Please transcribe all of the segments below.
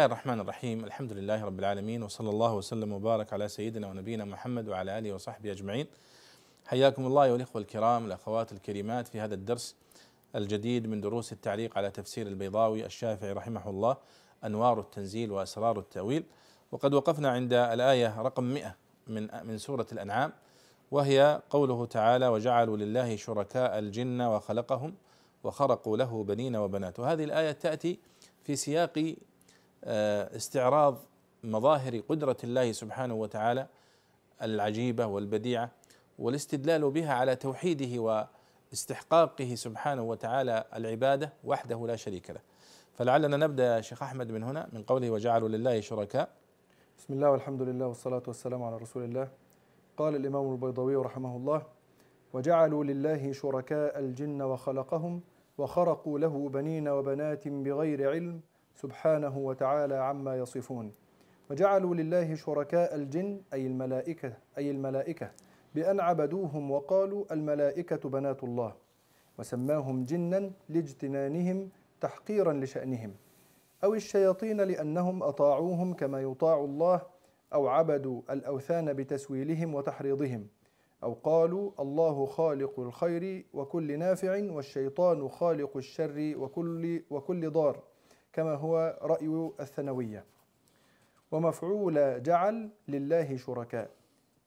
الله الرحمن الرحيم. الحمد لله رب العالمين وصلى الله وسلم وبارك على سيدنا ونبينا محمد وعلى آله وصحبه أجمعين. حياكم الله ايها الإخوة الكرام الأخوات الكريمات في هذا الدرس الجديد من دروس التعليق على تفسير البيضاوي الشافعي رحمه الله أنوار التنزيل وأسرار التأويل. وقد وقفنا عند الآية رقم 100 من من سورة الأنعام وهي قوله تعالى وجعلوا لله شركاء الجن وخلقهم وخرقوا له بنين وبنات وهذه الآية تأتي في سياق استعراض مظاهر قدرة الله سبحانه وتعالى العجيبة والبديعة والاستدلال بها على توحيده واستحقاقه سبحانه وتعالى العبادة وحده لا شريك له. فلعلنا نبدأ يا شيخ أحمد من هنا من قوله وجعلوا لله شركاء. بسم الله والحمد لله والصلاة والسلام على رسول الله. قال الإمام البيضاوي رحمه الله وجعلوا لله شركاء الجن وخلقهم وخرقوا له بنين وبنات بغير علم سبحانه وتعالى عما يصفون. وجعلوا لله شركاء الجن أي الملائكة أي الملائكة بأن عبدوهم وقالوا الملائكة بنات الله. وسماهم جنا لاجتنانهم تحقيرا لشأنهم. أو الشياطين لأنهم أطاعوهم كما يطاع الله أو عبدوا الأوثان بتسويلهم وتحريضهم. أو قالوا الله خالق الخير وكل نافع والشيطان خالق الشر وكل وكل ضار. كما هو رأي الثانوية. ومفعول جعل لله شركاء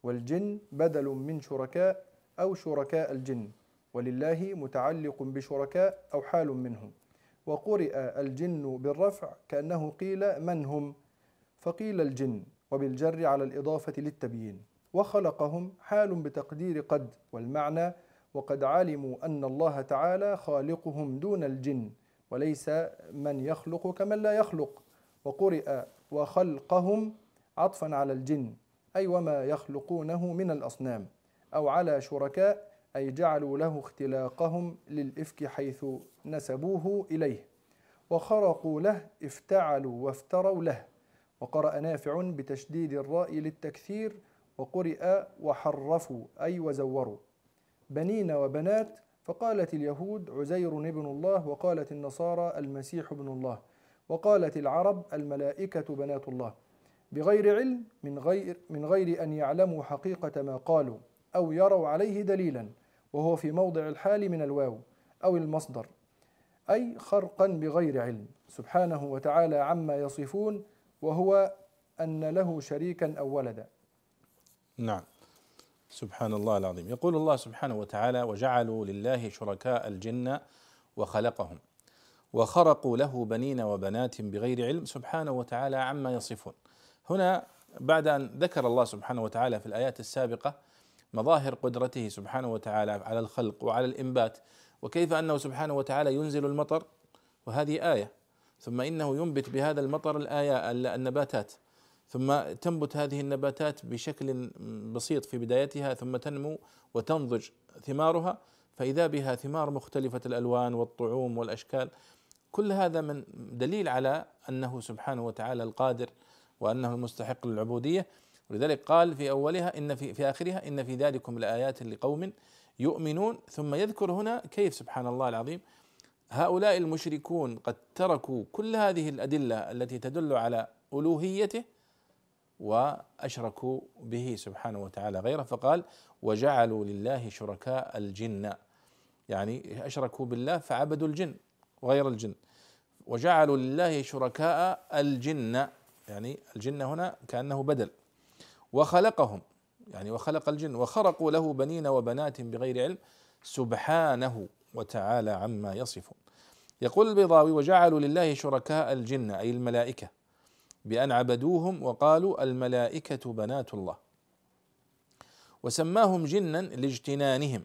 والجن بدل من شركاء أو شركاء الجن ولله متعلق بشركاء أو حال منهم. وقرئ الجن بالرفع كأنه قيل من هم؟ فقيل الجن وبالجر على الإضافة للتبيين. وخلقهم حال بتقدير قد والمعنى وقد علموا أن الله تعالى خالقهم دون الجن. وليس من يخلق كمن لا يخلق. وقرئ وخلقهم عطفا على الجن أي وما يخلقونه من الأصنام أو على شركاء أي جعلوا له اختلاقهم للإفك حيث نسبوه إليه. وخرقوا له افتعلوا وافتروا له. وقرأ نافع بتشديد الراء للتكثير وقرئ وحرفوا أي وزوروا. بنين وبنات فقالت اليهود عزير ابن الله وقالت النصارى المسيح ابن الله وقالت العرب الملائكة بنات الله. بغير علم من غير من غير أن يعلموا حقيقة ما قالوا أو يروا عليه دليلا وهو في موضع الحال من الواو أو المصدر أي خرقا بغير علم. سبحانه وتعالى عما يصفون وهو أن له شريكا أو ولدا. نعم. سبحان الله العظيم. يقول الله سبحانه وتعالى وجعلوا لله شركاء الجن وخلقهم وخرقوا له بنين وبنات بغير علم سبحانه وتعالى عما يصفون. هنا بعد أن ذكر الله سبحانه وتعالى في الآيات السابقة مظاهر قدرته سبحانه وتعالى على الخلق وعلى الإنبات وكيف أنه سبحانه وتعالى ينزل المطر؟ وهذه آية. ثم إنه ينبت بهذا المطر الآية النباتات. ثم تنبت هذه النباتات بشكل بسيط في بدايتها ثم تنمو وتنضج ثمارها. فإذا بها ثمار مختلفة الألوان والطعوم والأشكال كل هذا من دليل على أنه سبحانه وتعالى القادر وأنه المستحق للعبودية. ولذلك قال في أولها إن في في آخرها إن في ذلكم لآيات لقوم يؤمنون. ثم يذكر هنا كيف سبحان الله العظيم هؤلاء المشركون قد تركوا كل هذه الأدلة التي تدل على ألوهيته وأشركوا به سبحانه وتعالى غيره فقال وجعلوا لله شركاء الجن. يعني أشركوا بالله فعبدوا الجن وغير الجن. وجعلوا لله شركاء الجن. يعني الجن هنا كأنه بدل. وخلقهم. يعني وخلق الجن. وخرقوا له بنين وبنات بغير علم سبحانه وتعالى عما يصفون. يقول البيضاوي وجعلوا لله شركاء الجن. أي الملائكة. بأن عبدوهم وقالوا الملائكة بنات الله. وسماهم جنا لاجتنانهم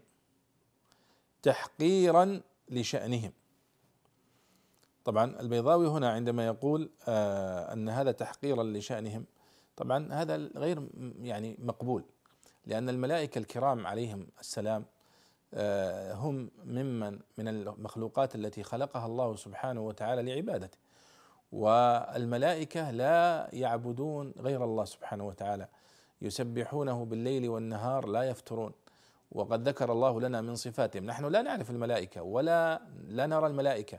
تحقيرا لشأنهم. طبعا البيضاوي هنا عندما يقول آه أن هذا تحقيرا لشأنهم طبعا هذا غير يعني مقبول لأن الملائكة الكرام عليهم السلام آه هم ممن من المخلوقات التي خلقها الله سبحانه وتعالى لعبادته. والملائكة لا يعبدون غير الله سبحانه وتعالى. يسبحونه بالليل والنهار لا يفترون. وقد ذكر الله لنا من صفاتهم. نحن لا نعرف الملائكة ولا لا نرى الملائكة.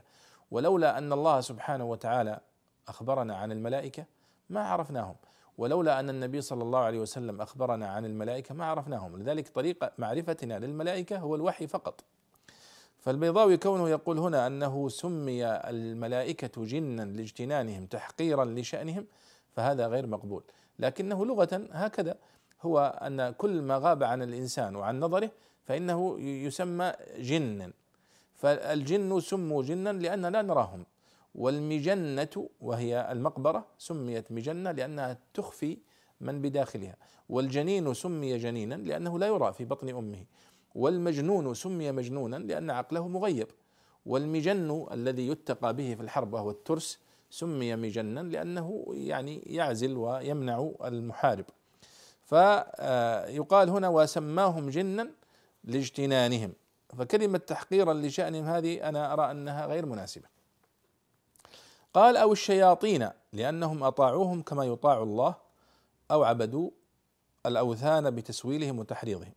ولولا أن الله سبحانه وتعالى أخبرنا عن الملائكة ما عرفناهم. ولولا أن النبي صلى الله عليه وسلم أخبرنا عن الملائكة ما عرفناهم. لذلك طريقة معرفتنا للملائكة هو الوحي فقط. فالبيضاوي كونه يقول هنا أنه سمي الملائكة جنا لاجتنانهم تحقيرا لشأنهم فهذا غير مقبول. لكنه لغة هكذا هو أن كل ما غاب عن الإنسان وعن نظره فإنه يسمى جنا. فالجن سموا جنا لأن لا نراهم. والمجنة وهي المقبرة سميت مجنة لأنها تخفي من بداخلها. والجنين سمي جنينا لأنه لا يرى في بطن أمه. والمجنون سمي مجنونا لأن عقله مغيب. والمجن الذي يتقى به في الحرب وهو الترس سمي مجنا لأنه يعني يعزل ويمنع المحارب. فيقال هنا وسماهم جنا لاجتنانهم. فكلمة تحقيرا لشأنهم هذه أنا أرى أنها غير مناسبة. قال أو الشياطين لأنهم أطاعوهم كما يطاع الله أو عبدوا الأوثان بتسويلهم وتحريضهم.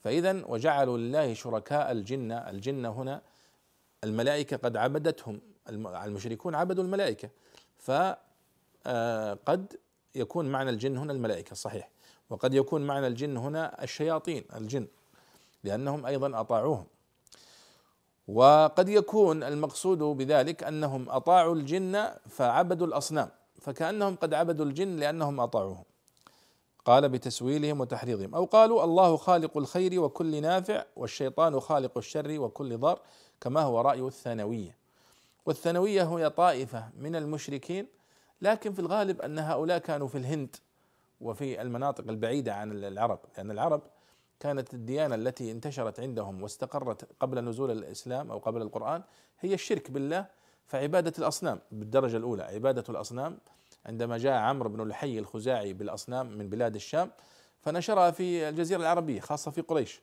فإذا وجعلوا لله شركاء الجن الجن هنا الملائكة قد عبدتهم. المشركون عبدوا الملائكة. فقد آه، يكون معنى الجن هنا الملائكة صحيح. وقد يكون معنى الجن هنا الشياطين الجن لأنهم أيضا أطاعوهم. وقد يكون المقصود بذلك أنهم أطاعوا الجن فعبدوا الأصنام. فكأنهم قد عبدوا الجن لأنهم أطاعوهم. قال بتسويلهم وتحريضهم. أو قالوا الله خالق الخير وكل نافع والشيطان خالق الشر وكل ضار كما هو رأي الثانوية. والثانوية هي طائفة من المشركين لكن في الغالب أن هؤلاء كانوا في الهند وفي المناطق البعيدة عن العرب لأن العرب كانت الديانة التي انتشرت عندهم واستقرت قبل نزول الإسلام أو قبل القرآن هي الشرك بالله فعبادة الأصنام بالدرجة الأولى عبادة الأصنام عندما جاء عمرو بن لحي الخزاعي بالأصنام من بلاد الشام فنشرها في الجزيرة العربية خاصة في قريش.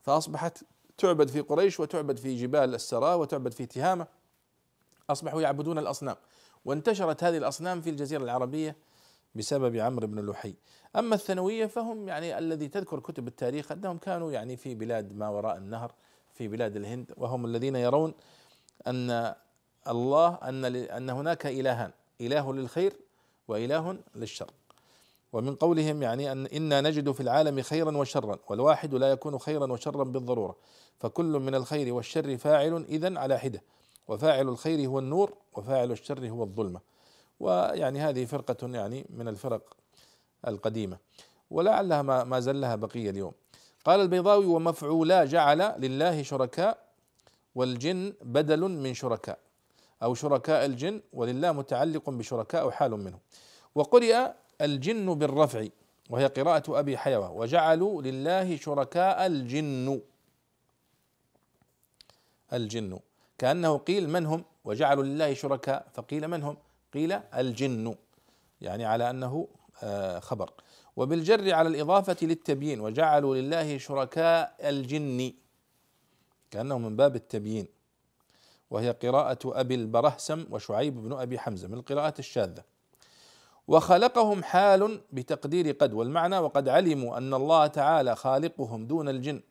فأصبحت تعبد في قريش وتعبد في جبال السراء وتعبد في تهامة. أصبحوا يعبدون الأصنام. وانتشرت هذه الأصنام في الجزيرة العربية بسبب عمرو بن لحي أما الثانوية فهم يعني الذي تذكر كتب التاريخ أنهم كانوا يعني في بلاد ما وراء النهر في بلاد الهند. وهم الذين يرون أن الله أن أن هناك إلهان. إله للخير وإله للشر. ومن قولهم يعني أن إنا نجد في العالم خيرا وشرا والواحد لا يكون خيرا وشرا بالضرورة. فكل من الخير والشر فاعل إذا على حدة. وفاعل الخير هو النور وفاعل الشر هو الظلمة. ويعني هذه فرقة يعني من الفرق القديمة. ولعلها ما ما زال لها بقية اليوم. قال البيضاوي ومفعولا جعل لله شركاء والجن بدل من شركاء. أو شركاء الجن ولله متعلق بشركاء حال منه. وقرئ الجن بالرفع وهي قراءة أبي حيوة. وجعلوا لله شركاء الجن. الجن. كأنه قيل من هم؟ وجعلوا لله شركاء فقيل من هم؟ قيل الجن. يعني على أنه آه، خبر. وبالجر على الإضافة للتبيين. وجعلوا لله شركاء الجن. كأنه من باب التبيين. وهي قراءة أبي البرهسم وشعيب بن أبي حمزة من القراءات الشاذة. وخلقهم حال بتقدير قد والمعنى وقد علموا أن الله تعالى خالقهم دون الجن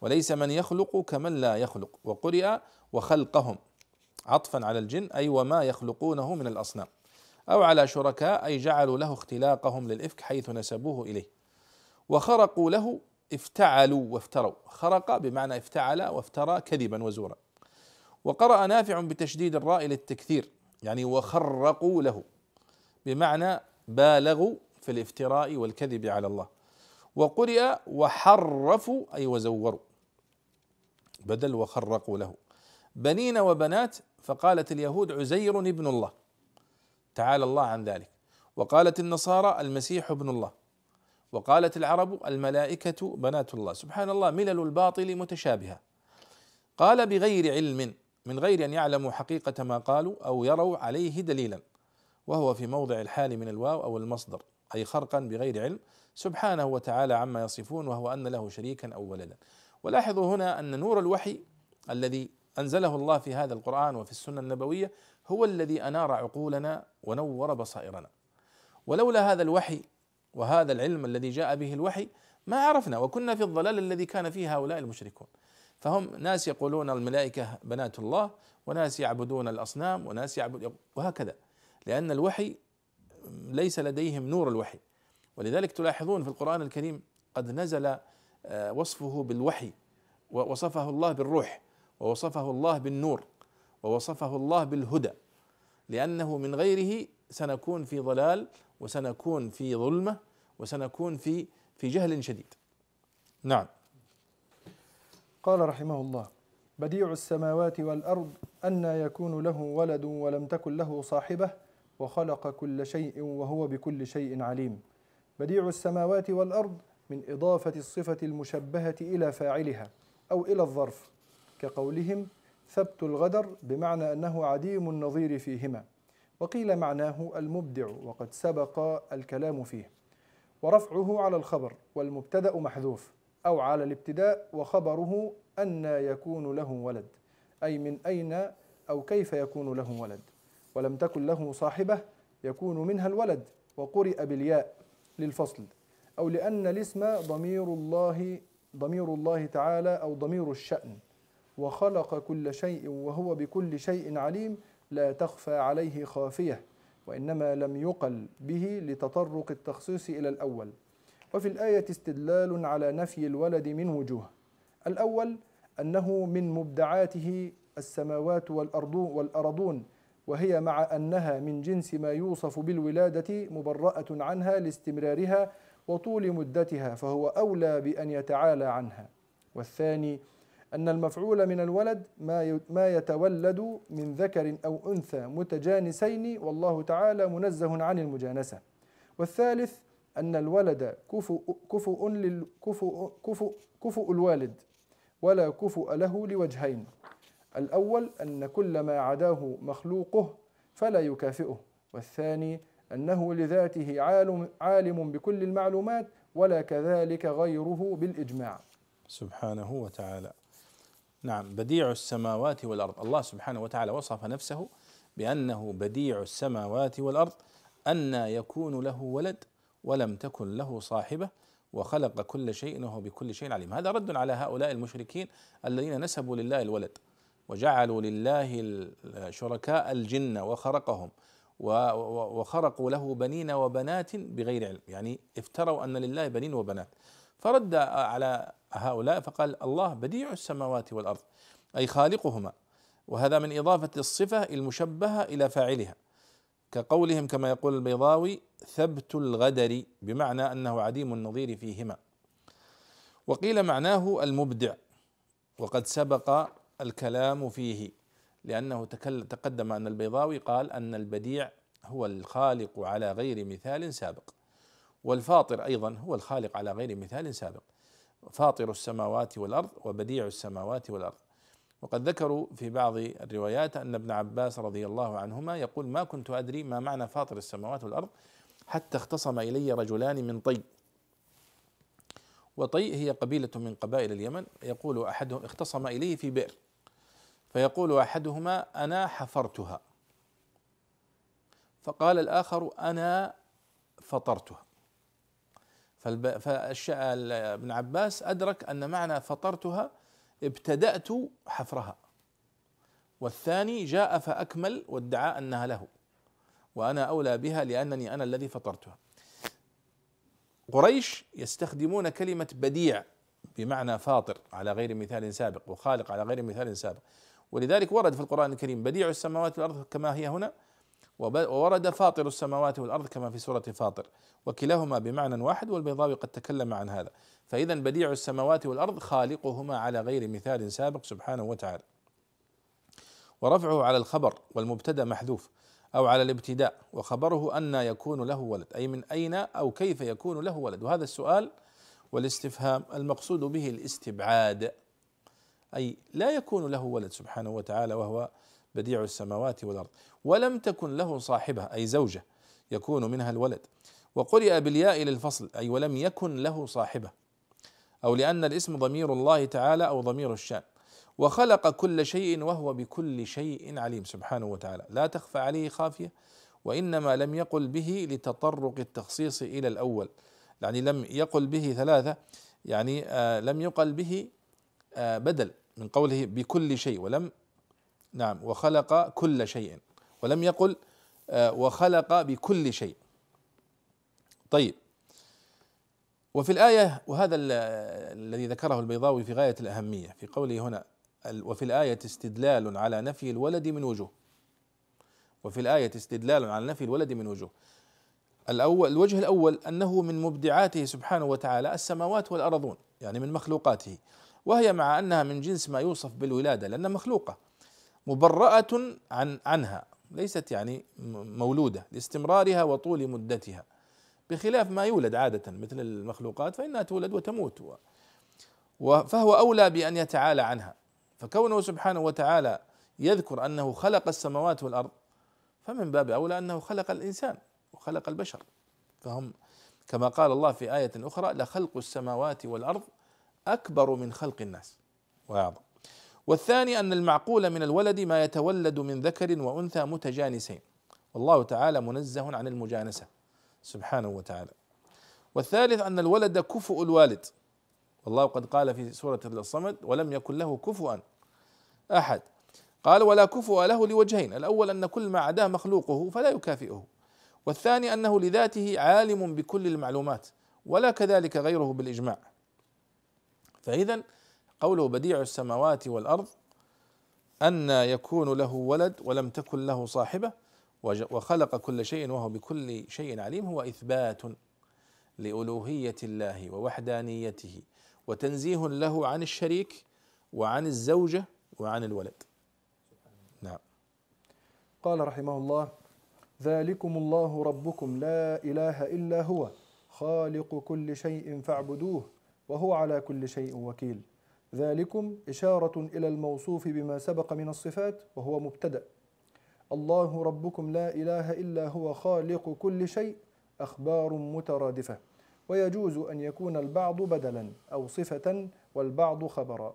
وليس من يخلق كمن لا يخلق. وقرئ وخلقهم عطفا على الجن أي وما يخلقونه من الأصنام أو على شركاء أي جعلوا له اختلاقهم للإفك حيث نسبوه إليه. وخرقوا له افتعلوا وافتروا. خرق بمعنى افتعل وافترى كذبا وزورا. وقرأ نافع بتشديد الراء للتكثير يعني وخرقوا له بمعنى بالغوا في الافتراء والكذب على الله. وقرئ وحرفوا أي وزوروا بدل وخرقوا له. بنين وبنات فقالت اليهود عزير ابن الله. تعالى الله عن ذلك. وقالت النصارى المسيح ابن الله. وقالت العرب الملائكة بنات الله. سبحان الله ملل الباطل متشابهة. قال بغير علم من غير أن يعلموا حقيقة ما قالوا أو يروا عليه دليلا وهو في موضع الحال من الواو أو المصدر أي خرقا بغير علم سبحانه وتعالى عما يصفون وهو أن له شريكا أو ولدا. ولاحظوا هنا أن نور الوحي الذي أنزله الله في هذا القرآن وفي السنة النبوية هو الذي أنار عقولنا ونور بصائرنا. ولولا هذا الوحي وهذا العلم الذي جاء به الوحي ما عرفنا وكنا في الضلال الذي كان فيه هؤلاء المشركون. فهم ناس يقولون الملائكة بنات الله وناس يعبدون الأصنام وناس يعبد وهكذا. لأن الوحي ليس لديهم نور الوحي. ولذلك تلاحظون في القرآن الكريم قد نزل آه، وصفه بالوحي ووصفه الله بالروح ووصفه الله بالنور ووصفه الله بالهدى. لأنه من غيره سنكون في ضلال وسنكون في ظلمة وسنكون في في جهل شديد. نعم. قال رحمه الله بديع السماوات والأرض أن يكون له ولد ولم تكن له صاحبة وخلق كل شيء وهو بكل شيء عليم. بديع السماوات والأرض من إضافة الصفة المشبهة إلى فاعلها أو إلى الظرف كقولهم ثبت الغدر بمعنى أنه عديم النظير فيهما. وقيل معناه المبدع وقد سبق الكلام فيه. ورفعه على الخبر والمبتدأ محذوف. أو على الابتداء وخبره أن يكون له ولد. أي من أين أو كيف يكون له ولد. ولم تكن له صاحبة يكون منها الولد وقرئ بالياء للفصل. أو لأن الاسم ضمير الله ضمير الله تعالى أو ضمير الشأن. وخلق كل شيء وهو بكل شيء عليم لا تخفى عليه خافية وإنما لم يقل به لتطرق التخصيص إلى الأول. وفي الآية استدلال على نفي الولد من وجوه. الأول أنه من مبدعاته السماوات والأرض والأرضون وهي مع أنها من جنس ما يوصف بالولادة مبرأة عنها لاستمرارها وطول مدتها فهو أولى بأن يتعالى عنها. والثاني أن المفعول من الولد ما ما يتولد من ذكر أو أنثى متجانسين والله تعالى منزه عن المجانسة. والثالث أن الولد كفؤ كفؤ للكفؤ كفؤ كفؤ الوالد ولا كفؤ له لوجهين. الأول أن كل ما عداه مخلوقه فلا يكافئه والثاني أنه لذاته عالم, عالم بكل المعلومات ولا كذلك غيره بالإجماع. سبحانه وتعالى. نعم بديع السماوات والأرض. الله سبحانه وتعالى وصف نفسه بأنه بديع السماوات والأرض أن يكون له ولد ولم تكن له صاحبة وخلق كل شيء وهو بكل شيء عليم. هذا رد على هؤلاء المشركين الذين نسبوا لله الولد وجعلوا لله شركاء الجن وخرقهم وخرقوا له بنين وبنات بغير علم. يعني افتروا أن لله بنين وبنات. فرد على هؤلاء فقال الله بديع السماوات والأرض أي خالقهما وهذا من إضافة الصفة المشبهة إلى فاعلها. كقولهم كما يقول البيضاوي ثبت الغدر بمعنى أنه عديم النظير فيهما. وقيل معناه المبدع وقد سبق الكلام فيه لأنه تقدم أن البيضاوي قال أن البديع هو الخالق على غير مثال سابق والفاطر أيضا هو الخالق على غير مثال سابق. فاطر السماوات والأرض وبديع السماوات والأرض. وقد ذكروا في بعض الروايات أن ابن عباس رضي الله عنهما يقول ما كنت أدري ما معنى فاطر السماوات والأرض حتى اختصم إلي رجلان من طي. وطي هي قبيلة من قبائل اليمن. يقول أحدهم اختصم إليه في بئر. فيقول أحدهما أنا حفرتها. فقال الآخر أنا فطرتها. فابن عباس أدرك أن معنى فطرتها ابتدأت حفرها. والثاني جاء فأكمل وادعى أنها له. وأنا أولى بها لأنني أنا الذي فطرتها. قريش يستخدمون كلمة بديع بمعنى فاطر على غير مثال سابق وخالق على غير مثال سابق. ولذلك ورد في القرآن الكريم بديع السماوات والأرض كما هي هنا وورد فاطر السماوات والأرض كما في سورة فاطر وكلاهما بمعنى واحد والبيضاوي قد تكلم عن هذا. فإذا بديع السماوات والأرض خالقهما على غير مثال سابق سبحانه وتعالى. ورفعه على الخبر والمبتدأ محذوف أو على الابتداء وخبره أن يكون له ولد. أي من أين أو كيف يكون له ولد؟ وهذا السؤال والاستفهام المقصود به الاستبعاد. أي لا يكون له ولد سبحانه وتعالى وهو بديع السماوات والأرض ولم تكن له صاحبة أي زوجة يكون منها الولد. وقرئ بالياء للفصل أي ولم يكن له صاحبة أو لأن الاسم ضمير الله تعالى أو ضمير الشأن. وخلق كل شيء وهو بكل شيء عليم. سبحانه وتعالى لا تخفى عليه خافية وإنما لم يقل به لتطرق التخصيص إلى الأول. يعني لم يقل به ثلاثة يعني آه لم يقل به آه بدل من قوله بكل شيء ولم نعم وخلق كل شيء. ولم يقل آه، وخلق بكل شيء. طيب. وفي الآية وهذا الذي ذكره البيضاوي في غاية الأهمية في قوله هنا وفي الآية استدلال على نفي الولد من وجوه. وفي الآية استدلال على نفي الولد من وجوه. الأول الوجه الأول أنه من مبدعاته سبحانه وتعالى السماوات والأرضون يعني من مخلوقاته. وهي مع أنها من جنس ما يوصف بالولادة لأنها مخلوقة. مبرأة عن عنها ليست يعني مولودة لاستمرارها وطول مدتها. بخلاف ما يولد عادة مثل المخلوقات فإنها تولد وتموت فهو أولى بأن يتعالى عنها. فكونه سبحانه وتعالى يذكر أنه خلق السماوات والأرض فمن باب أولى أنه خلق الإنسان وخلق البشر. فهم كما قال الله في آية أخرى لخلق السماوات والأرض أكبر من خلق الناس. وأعظم والثاني أن المعقول من الولد ما يتولد من ذكر وأنثى متجانسين. والله تعالى منزه عن المجانسة. سبحانه وتعالى. والثالث أن الولد كفؤ الوالد. والله قد قال في سورة الصمد ولم يكن له كفؤا أحد. قال ولا كفؤ له لوجهين الأول أن كل ما عداه مخلوقه فلا يكافئه والثاني أنه لذاته عالم بكل المعلومات ولا كذلك غيره بالإجماع. فإذا قوله بديع السماوات والأرض أن يكون له ولد ولم تكن له صاحبة وخلق كل شيء وهو بكل شيء عليم هو إثبات لألوهية الله ووحدانيته وتنزيه له عن الشريك وعن الزوجة وعن الولد. نعم. قال رحمه الله ذلكم الله ربكم لا إله إلا هو خالق كل شيء فاعبدوه وهو على كل شيء وكيل. ذلكم إشارة إلى الموصوف بما سبق من الصفات وهو مبتدأ. الله ربكم لا إله إلا هو خالق كل شيء أخبار مترادفة. ويجوز أن يكون البعض بدلا أو صفة والبعض خبرا.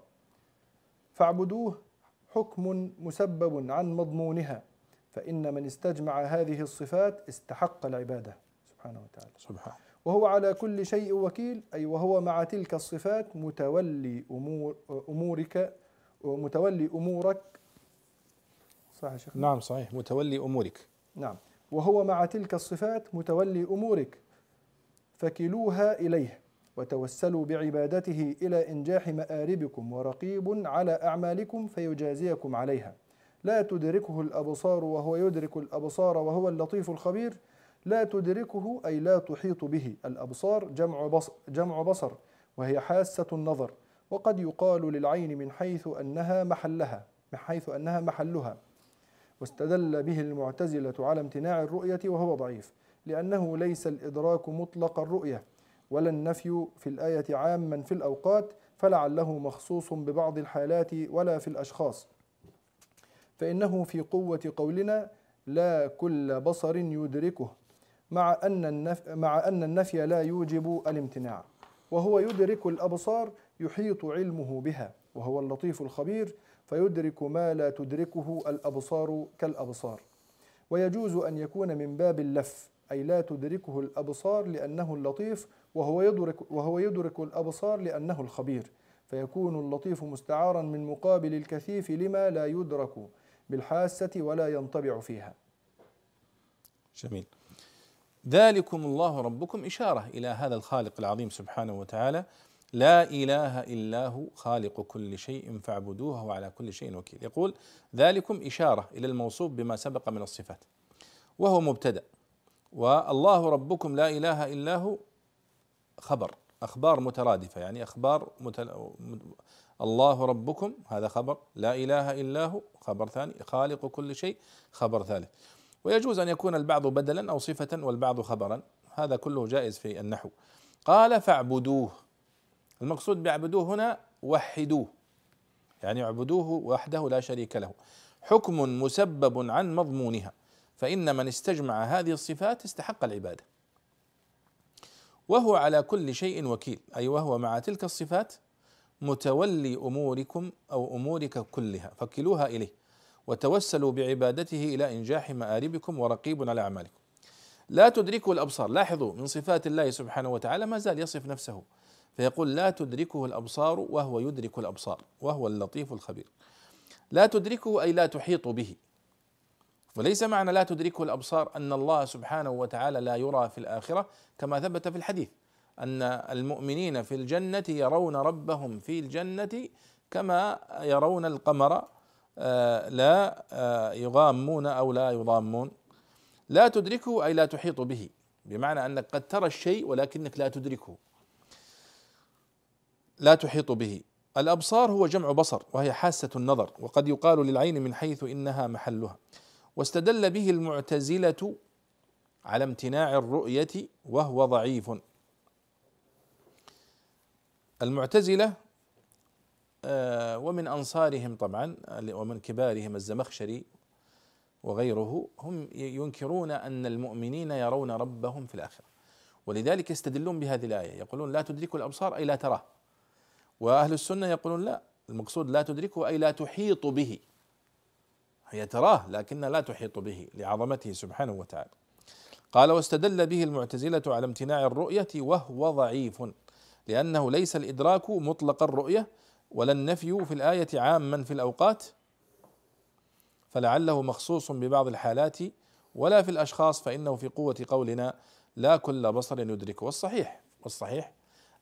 فاعبدوه حكم مسبب عن مضمونها فإن من استجمع هذه الصفات استحق العبادة. سبحانه وتعالى. سبحانه وهو على كل شيء وكيل أي وهو مع تلك الصفات متولي أمور أمورك متولي أمورك. صحيح شيخ؟ نعم صحيح. متولي أمورك. نعم. وهو مع تلك الصفات متولي أمورك. فكلوها إليه وتوسلوا بعبادته إلى إنجاح مآربكم ورقيب على أعمالكم فيجازيكم عليها. لا تدركه الأبصار وهو يدرك الأبصار وهو اللطيف الخبير. لا تدركه أي لا تحيط به. الأبصار جمع بصر, جمع بصر وهي حاسة النظر وقد يقال للعين من حيث أنها محلها من حيث أنها محلها. واستدل به المعتزلة على امتناع الرؤية وهو ضعيف لأنه ليس الإدراك مطلق الرؤية ولا النفي في الآية عاما في الأوقات فلعله مخصوص ببعض الحالات ولا في الأشخاص. فإنه في قوة قولنا لا كل بصر يدركه. مع أن النفي, مع أن النفي لا يوجب الامتناع وهو يدرك الأبصار يحيط علمه بها وهو اللطيف الخبير فيدرك ما لا تدركه الأبصار كالأبصار ويجوز أن يكون من باب اللف أي لا تدركه الأبصار لأنه اللطيف وهو يدرك وهو يدرك الأبصار لأنه الخبير فيكون اللطيف مستعارا من مقابل الكثيف لما لا يدرك بالحاسة ولا ينطبع فيها. جميل. ذلكم الله ربكم إشارة إلى هذا الخالق العظيم سبحانه وتعالى. لا إله إلا هو خالق كل شيء فاعبدوه وعلى كل شيء وكيل. يقول ذلكم إشارة إلى الموصوف بما سبق من الصفات وهو مبتدأ. والله ربكم لا إله إلا هو خبر أخبار مترادفة يعني أخبار متل... الله ربكم هذا خبر. لا إله إلا هو خبر ثاني خالق كل شيء خبر ثالث. ويجوز أن يكون البعض بدلا أو صفة والبعض خبرا. هذا كله جائز في النحو. قال فاعبدوه. المقصود باعبدوه هنا وحدوه. يعني اعبدوه وحده لا شريك له. حكم مسبب عن مضمونها. فإن من استجمع هذه الصفات استحق العبادة. وهو على كل شيء وكيل. أي وهو مع تلك الصفات متولي أموركم أو أمورك كلها. فكلوها إليه. وتوسلوا بعبادته إلى إنجاح مآربكم ورقيب على أعمالكم. لا تدركه الأبصار. لاحظوا من صفات الله سبحانه وتعالى ما زال يصف نفسه. فيقول لا تدركه الأبصار وهو يدرك الأبصار وهو اللطيف الخبير. لا تدركه أي لا تحيط به. وليس معنى لا تدركه الأبصار أن الله سبحانه وتعالى لا يرى في الآخرة كما ثبت في الحديث. أن المؤمنين في الجنة يرون ربهم في الجنة كما يرون القمر لا آه، يغامون أو لا يضامون. لا تدركه أي لا تحيط به. بمعنى أنك قد ترى الشيء ولكنك لا تدركه. لا تحيط به. الأبصار هو جمع بصر وهي حاسة النظر وقد يقال للعين من حيث إنها محلها. واستدل به المعتزلة على امتناع الرؤية وهو ضعيف. المعتزلة آه، ومن أنصارهم طبعا ومن كبارهم الزمخشري وغيره هم ينكرون أن المؤمنين يرون ربهم في الآخرة. ولذلك يستدلون بهذه الآية. يقولون لا تدرك الأبصار أي لا تراه. وأهل السنة يقولون لا. المقصود لا تدركه أي لا تحيط به. هي تراه لكنها لا تحيط به لعظمته سبحانه وتعالى. قال واستدل به المعتزلة على امتناع الرؤية وهو ضعيف لأنه ليس الإدراك مطلق الرؤية ولا النفي في الآية عاما في الأوقات فلعله مخصوص ببعض الحالات ولا في الأشخاص فإنه في قوة قولنا لا كل بصر يدركه. والصحيح والصحيح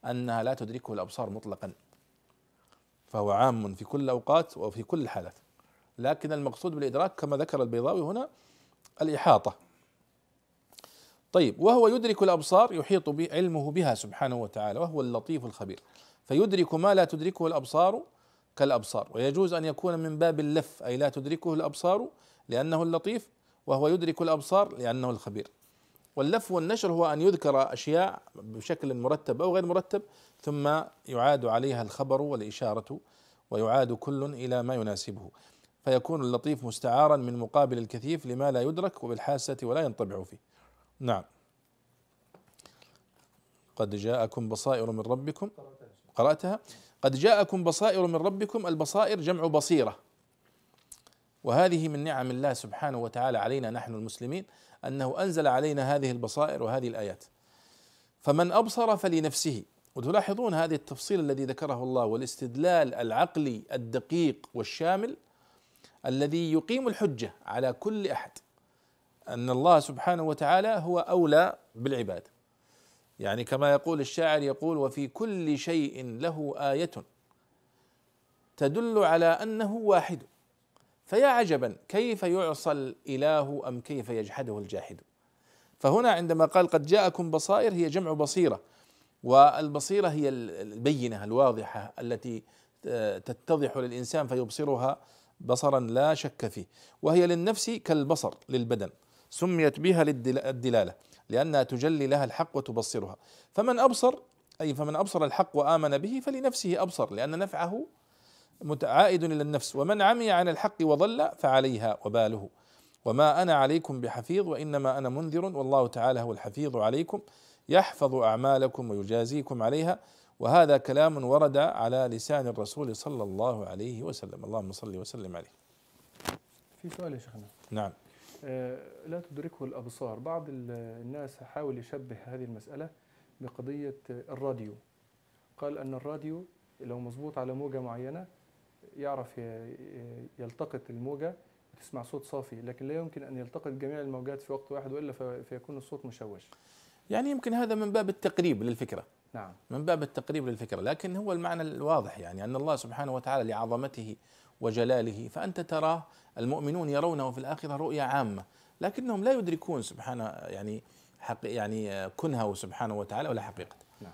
أنها لا تدركه الأبصار مطلقا فهو عام في كل الاوقات وفي كل الحالات. لكن المقصود بالإدراك كما ذكر البيضاوي هنا الإحاطة. طيب وهو يدرك الأبصار يحيط بعلمه بها سبحانه وتعالى وهو اللطيف الخبير. فيدرك ما لا تدركه الأبصار كالأبصار. ويجوز أن يكون من باب اللف أي لا تدركه الأبصار لأنه اللطيف وهو يدرك الأبصار لأنه الخبير. واللف والنشر هو أن يذكر أشياء بشكل مرتب أو غير مرتب ثم يعاد عليها الخبر والإشارة ويعاد كل إلى ما يناسبه. فيكون اللطيف مستعارا من مقابل الكثيف لما لا يدرك وبالحاسة ولا ينطبع فيه. نعم. قد جاءكم بصائر من ربكم. قرأتها. قد جاءكم بصائر من ربكم البصائر جمع بصيرة. وهذه من نعم الله سبحانه وتعالى علينا نحن المسلمين أنه أنزل علينا هذه البصائر وهذه الآيات. فمن أبصر فلنفسه. وتلاحظون هذه التفصيل الذي ذكره الله والاستدلال العقلي الدقيق والشامل الذي يقيم الحجة على كل أحد أن الله سبحانه وتعالى هو أولى بالعباد. يعني كما يقول الشاعر يقول وفي كل شيء له آية تدل على أنه واحد فيا عجبا كيف يعصى الإله أم كيف يجحده الجاحد? فهنا عندما قال قد جاءكم بصائر هي جمع بصيرة والبصيرة هي البينة الواضحة التي تتضح للإنسان فيبصرها بصرا لا شك فيه وهي للنفس كالبصر للبدن سميت بها للدلاله لانها تجلي لها الحق وتبصرها. فمن أبصر أي فمن أبصر الحق وآمن به فلنفسه أبصر لأن نفعه متعائد إلى النفس ومن عمي عن الحق وضل فعليها وباله. وما أنا عليكم بحفيظ وإنما أنا منذر والله تعالى هو الحفيظ عليكم. يحفظ أعمالكم ويجازيكم عليها. وهذا كلام ورد على لسان الرسول صلى الله عليه وسلم. اللهم صل وسلم عليه. في سؤال يا شيخنا. نعم. لا تدركه الأبصار. بعض الناس حاول يشبه هذه المسألة بقضية الراديو. قال أن الراديو لو مظبوط على موجة معينة يعرف يلتقط الموجة وتسمع صوت صافي لكن لا يمكن أن يلتقط جميع الموجات في وقت واحد وإلا فيكون الصوت مشوش. يعني يمكن هذا من باب التقريب للفكرة. نعم. من باب التقريب للفكرة لكن هو المعنى الواضح يعني أن الله سبحانه وتعالى لعظمته وجلاله. فأنت تراه المؤمنون يرونه في الآخرة رؤيا عامة لكنهم لا يدركون سبحانه يعني حق يعني كنهه سبحانه وتعالى ولا حقيقته نعم.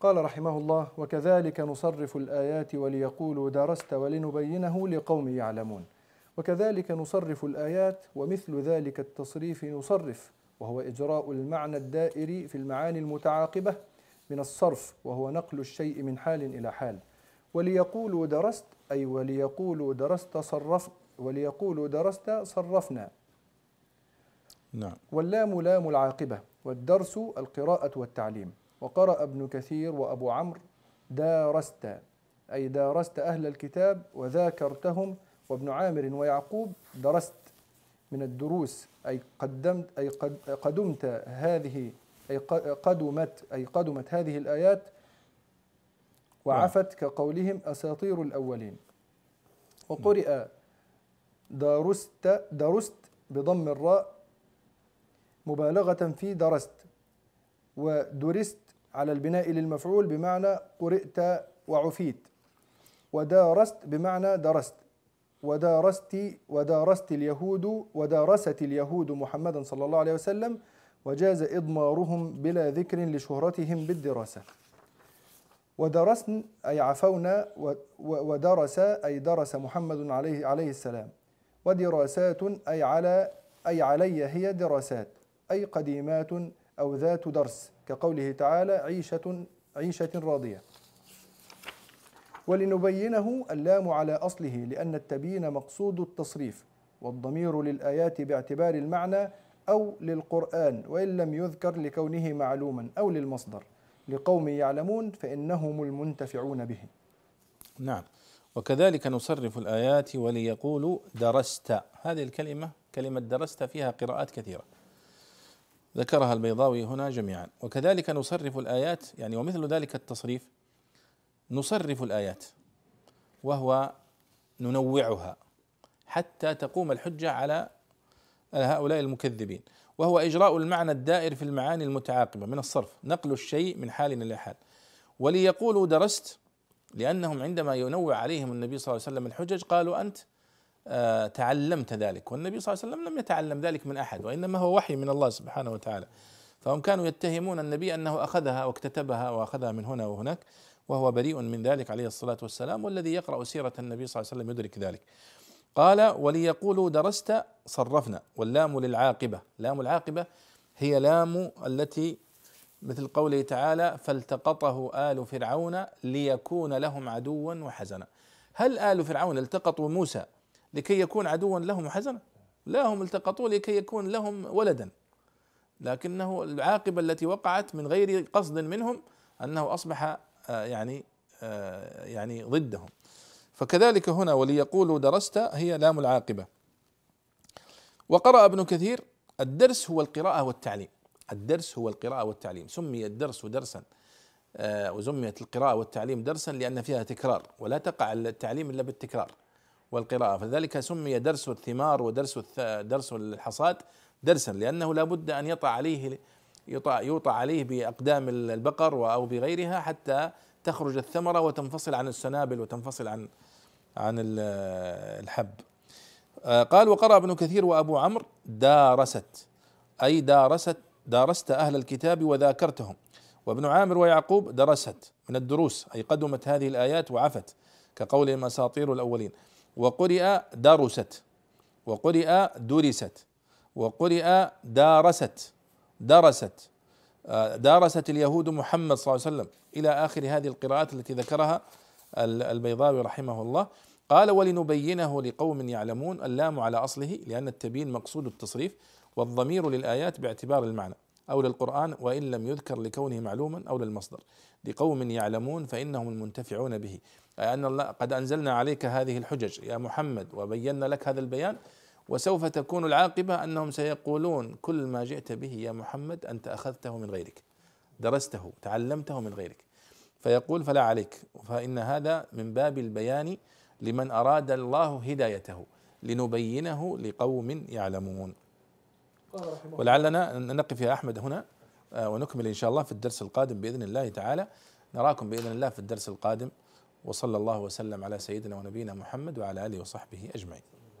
قال رحمه الله وكذلك نصرف الآيات وليقولوا درست ولنبينه لقوم يعلمون وكذلك نصرف الآيات ومثل ذلك التصريف نصرف وهو إجراء المعنى الدائري في المعاني المتعاقبة من الصرف وهو نقل الشيء من حال إلى حال. وليقولوا درست أي وليقولوا درست صرف وليقولوا درست صرفنا. نعم. واللام لام العاقبة والدرس القراءة والتعليم. وقرأ ابن كثير وأبو عمرو دارست أي دارست أهل الكتاب وذاكرتهم وابن عامر ويعقوب درست من الدروس أي قدمت أي قدمت هذه أي قدمت أي قدمت هذه الآيات وعفت كقولهم أساطير الأولين. وقرئ درست درست بضم الراء مبالغة في درست ودرست على البناء للمفعول بمعنى قرئت وعفيت ودارست بمعنى درست ودارست ودارست اليهود ودارست اليهود محمدا صلى الله عليه وسلم وجاز إضمارهم بلا ذكر لشهرتهم بالدراسة. ودرسن أي عفونا ودرس أي درس محمد عليه عليه السلام. ودراسات أي على أي علي هي دراسات أي قديمات أو ذات درس. كقوله تعالى عيشة عيشة راضية. ولنبينه اللام على أصله لأن التبيين مقصود التصريف والضمير للآيات باعتبار المعنى أو للقرآن وإن لم يذكر لكونه معلوما أو للمصدر. لقوم يعلمون فإنهم المنتفعون به. نعم. وكذلك نصرف الآيات وليقولوا درست. هذه الكلمة كلمة درست فيها قراءات كثيرة. ذكرها البيضاوي هنا جميعا. وكذلك نصرف الآيات يعني ومثل ذلك التصريف نصرف الآيات وهو ننوعها حتى تقوم الحجة على هؤلاء المكذبين. وهو إجراء المعنى الدائر في المعاني المتعاقبة من الصرف نقل الشيء من حال إلى حال. وليقولوا درست لأنهم عندما ينوع عليهم النبي صلى الله عليه وسلم الحجج قالوا أنت آه، تعلمت ذلك. والنبي صلى الله عليه وسلم لم يتعلم ذلك من أحد وإنما هو وحي من الله سبحانه وتعالى. فهم كانوا يتهمون النبي أنه أخذها واكتتبها وأخذها من هنا وهناك وهو بريء من ذلك عليه الصلاة والسلام والذي يقرأ سيرة النبي صلى الله عليه وسلم يدرك ذلك. قال وليقولوا درست صرفنا. واللام للعاقبة. لام العاقبة هي لام التي مثل قوله تعالى فالتقطه آل فرعون ليكون لهم عدوا وحزنا. هل آل فرعون التقطوا موسى لكي يكون عدوا لهم وحزنا؟ لا هم التقطوه لكي يكون لهم ولدا. لكنه العاقبة التي وقعت من غير قصد منهم أنه أصبح آه، يعني آه، يعني ضدهم. فكذلك هنا وليقولوا درست هي لام العاقبة. وقرأ ابن كثير الدرس هو القراءة والتعليم. الدرس هو القراءة والتعليم. سمي الدرس درسا آه، وسميت القراءة والتعليم درسا لأن فيها تكرار ولا تقع التعليم إلا بالتكرار والقراءة. فلذلك سمي درس الثمار ودرس درس الحصاد درسا لأنه لا بد أن يطع عليه يطع يوطى عليه بأقدام البقر أو بغيرها حتى تخرج الثمرة وتنفصل عن السنابل وتنفصل عن عن الحب. آه، قال وقرأ ابن كثير وأبو عمرو دارست. أي دارست دارست أهل الكتاب وذاكرتهم. وابن عامر ويعقوب درست. من الدروس أي قدمت هذه الآيات وعفت. كقولهم أساطير الأولين وقرئ درست. وقرئ درست. وقرئ دارست. درست. آه، دارست اليهود محمد صلى الله عليه وسلم إلى آخر هذه القراءات التي ذكرها. البيضاوي رحمه الله قال ولنبينه لقوم يعلمون اللام على أصله لأن التبيين مقصود التصريف والضمير للآيات باعتبار المعنى أو للقرآن وإن لم يذكر لكونه معلوما أو للمصدر لقوم يعلمون فإنهم المنتفعون به. أي أن الله قد أنزلنا عليك هذه الحجج يا محمد وبينا لك هذا البيان وسوف تكون العاقبة أنهم سيقولون كل ما جئت به يا محمد أنت أخذته من غيرك درسته تعلمته من غيرك. فيقول فلا عليك. فإن هذا من باب البيان لمن أراد الله هدايته لنبينه لقوم يعلمون. ولعلنا نقف يا أحمد هنا آه، ونكمل إن شاء الله في الدرس القادم بإذن الله تعالى. نراكم بإذن الله في الدرس القادم. وصلى الله وسلم على سيدنا ونبينا محمد وعلى آله وصحبه أجمعين.